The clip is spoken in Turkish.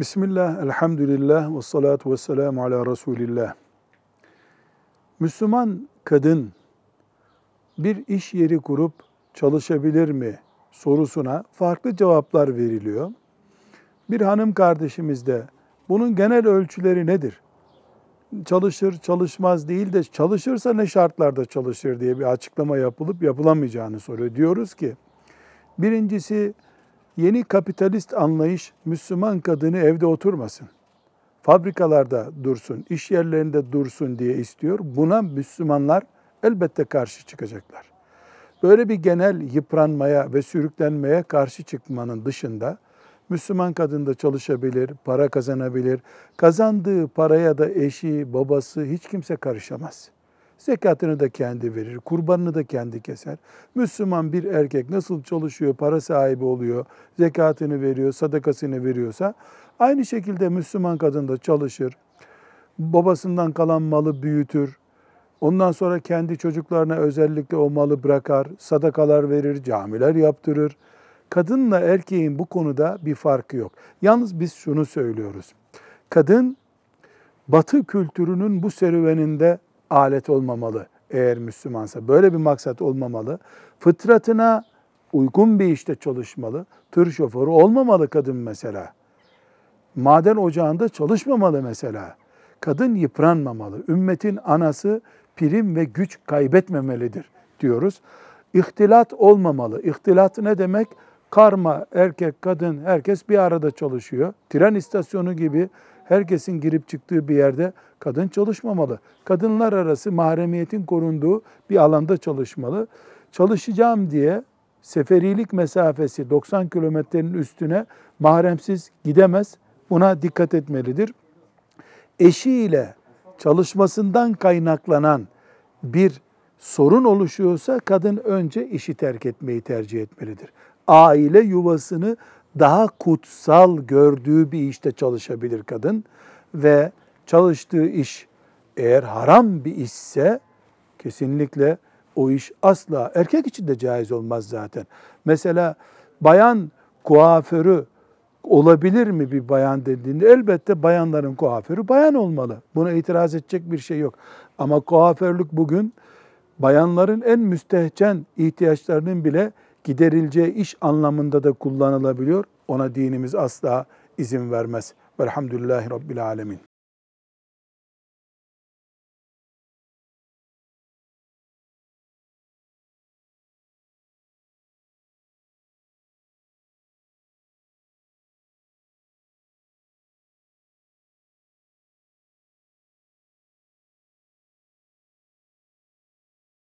Bismillah, elhamdülillah ve salatu ve selamu ala Resulillah. Müslüman kadın bir iş yeri kurup çalışabilir mi sorusuna farklı cevaplar veriliyor. Bir hanım kardeşimiz de bunun genel ölçüleri nedir? Çalışır, çalışmaz değil de çalışırsa ne şartlarda çalışır diye bir açıklama yapılıp yapılamayacağını soruyor. Diyoruz ki birincisi Yeni kapitalist anlayış Müslüman kadını evde oturmasın. Fabrikalarda dursun, iş yerlerinde dursun diye istiyor. Buna Müslümanlar elbette karşı çıkacaklar. Böyle bir genel yıpranmaya ve sürüklenmeye karşı çıkmanın dışında Müslüman kadın da çalışabilir, para kazanabilir. Kazandığı paraya da eşi, babası hiç kimse karışamaz. Zekatını da kendi verir, kurbanını da kendi keser. Müslüman bir erkek nasıl çalışıyor, para sahibi oluyor, zekatını veriyor, sadakasını veriyorsa aynı şekilde Müslüman kadın da çalışır. Babasından kalan malı büyütür. Ondan sonra kendi çocuklarına özellikle o malı bırakar, sadakalar verir, camiler yaptırır. Kadınla erkeğin bu konuda bir farkı yok. Yalnız biz şunu söylüyoruz. Kadın Batı kültürünün bu serüveninde alet olmamalı eğer Müslümansa. Böyle bir maksat olmamalı. Fıtratına uygun bir işte çalışmalı. Tır şoförü olmamalı kadın mesela. Maden ocağında çalışmamalı mesela. Kadın yıpranmamalı. Ümmetin anası prim ve güç kaybetmemelidir diyoruz. İhtilat olmamalı. İhtilat ne demek? Karma, erkek, kadın, herkes bir arada çalışıyor. Tren istasyonu gibi herkesin girip çıktığı bir yerde kadın çalışmamalı. Kadınlar arası mahremiyetin korunduğu bir alanda çalışmalı. Çalışacağım diye seferilik mesafesi 90 kilometrenin üstüne mahremsiz gidemez. Buna dikkat etmelidir. Eşiyle çalışmasından kaynaklanan bir sorun oluşuyorsa kadın önce işi terk etmeyi tercih etmelidir. Aile yuvasını daha kutsal gördüğü bir işte çalışabilir kadın ve çalıştığı iş eğer haram bir işse kesinlikle o iş asla erkek için de caiz olmaz zaten. Mesela bayan kuaförü olabilir mi bir bayan dediğinde elbette bayanların kuaförü bayan olmalı. Buna itiraz edecek bir şey yok. Ama kuaförlük bugün bayanların en müstehcen ihtiyaçlarının bile giderileceği iş anlamında da kullanılabiliyor. Ona dinimiz asla izin vermez. Velhamdülillahi Rabbil Alemin.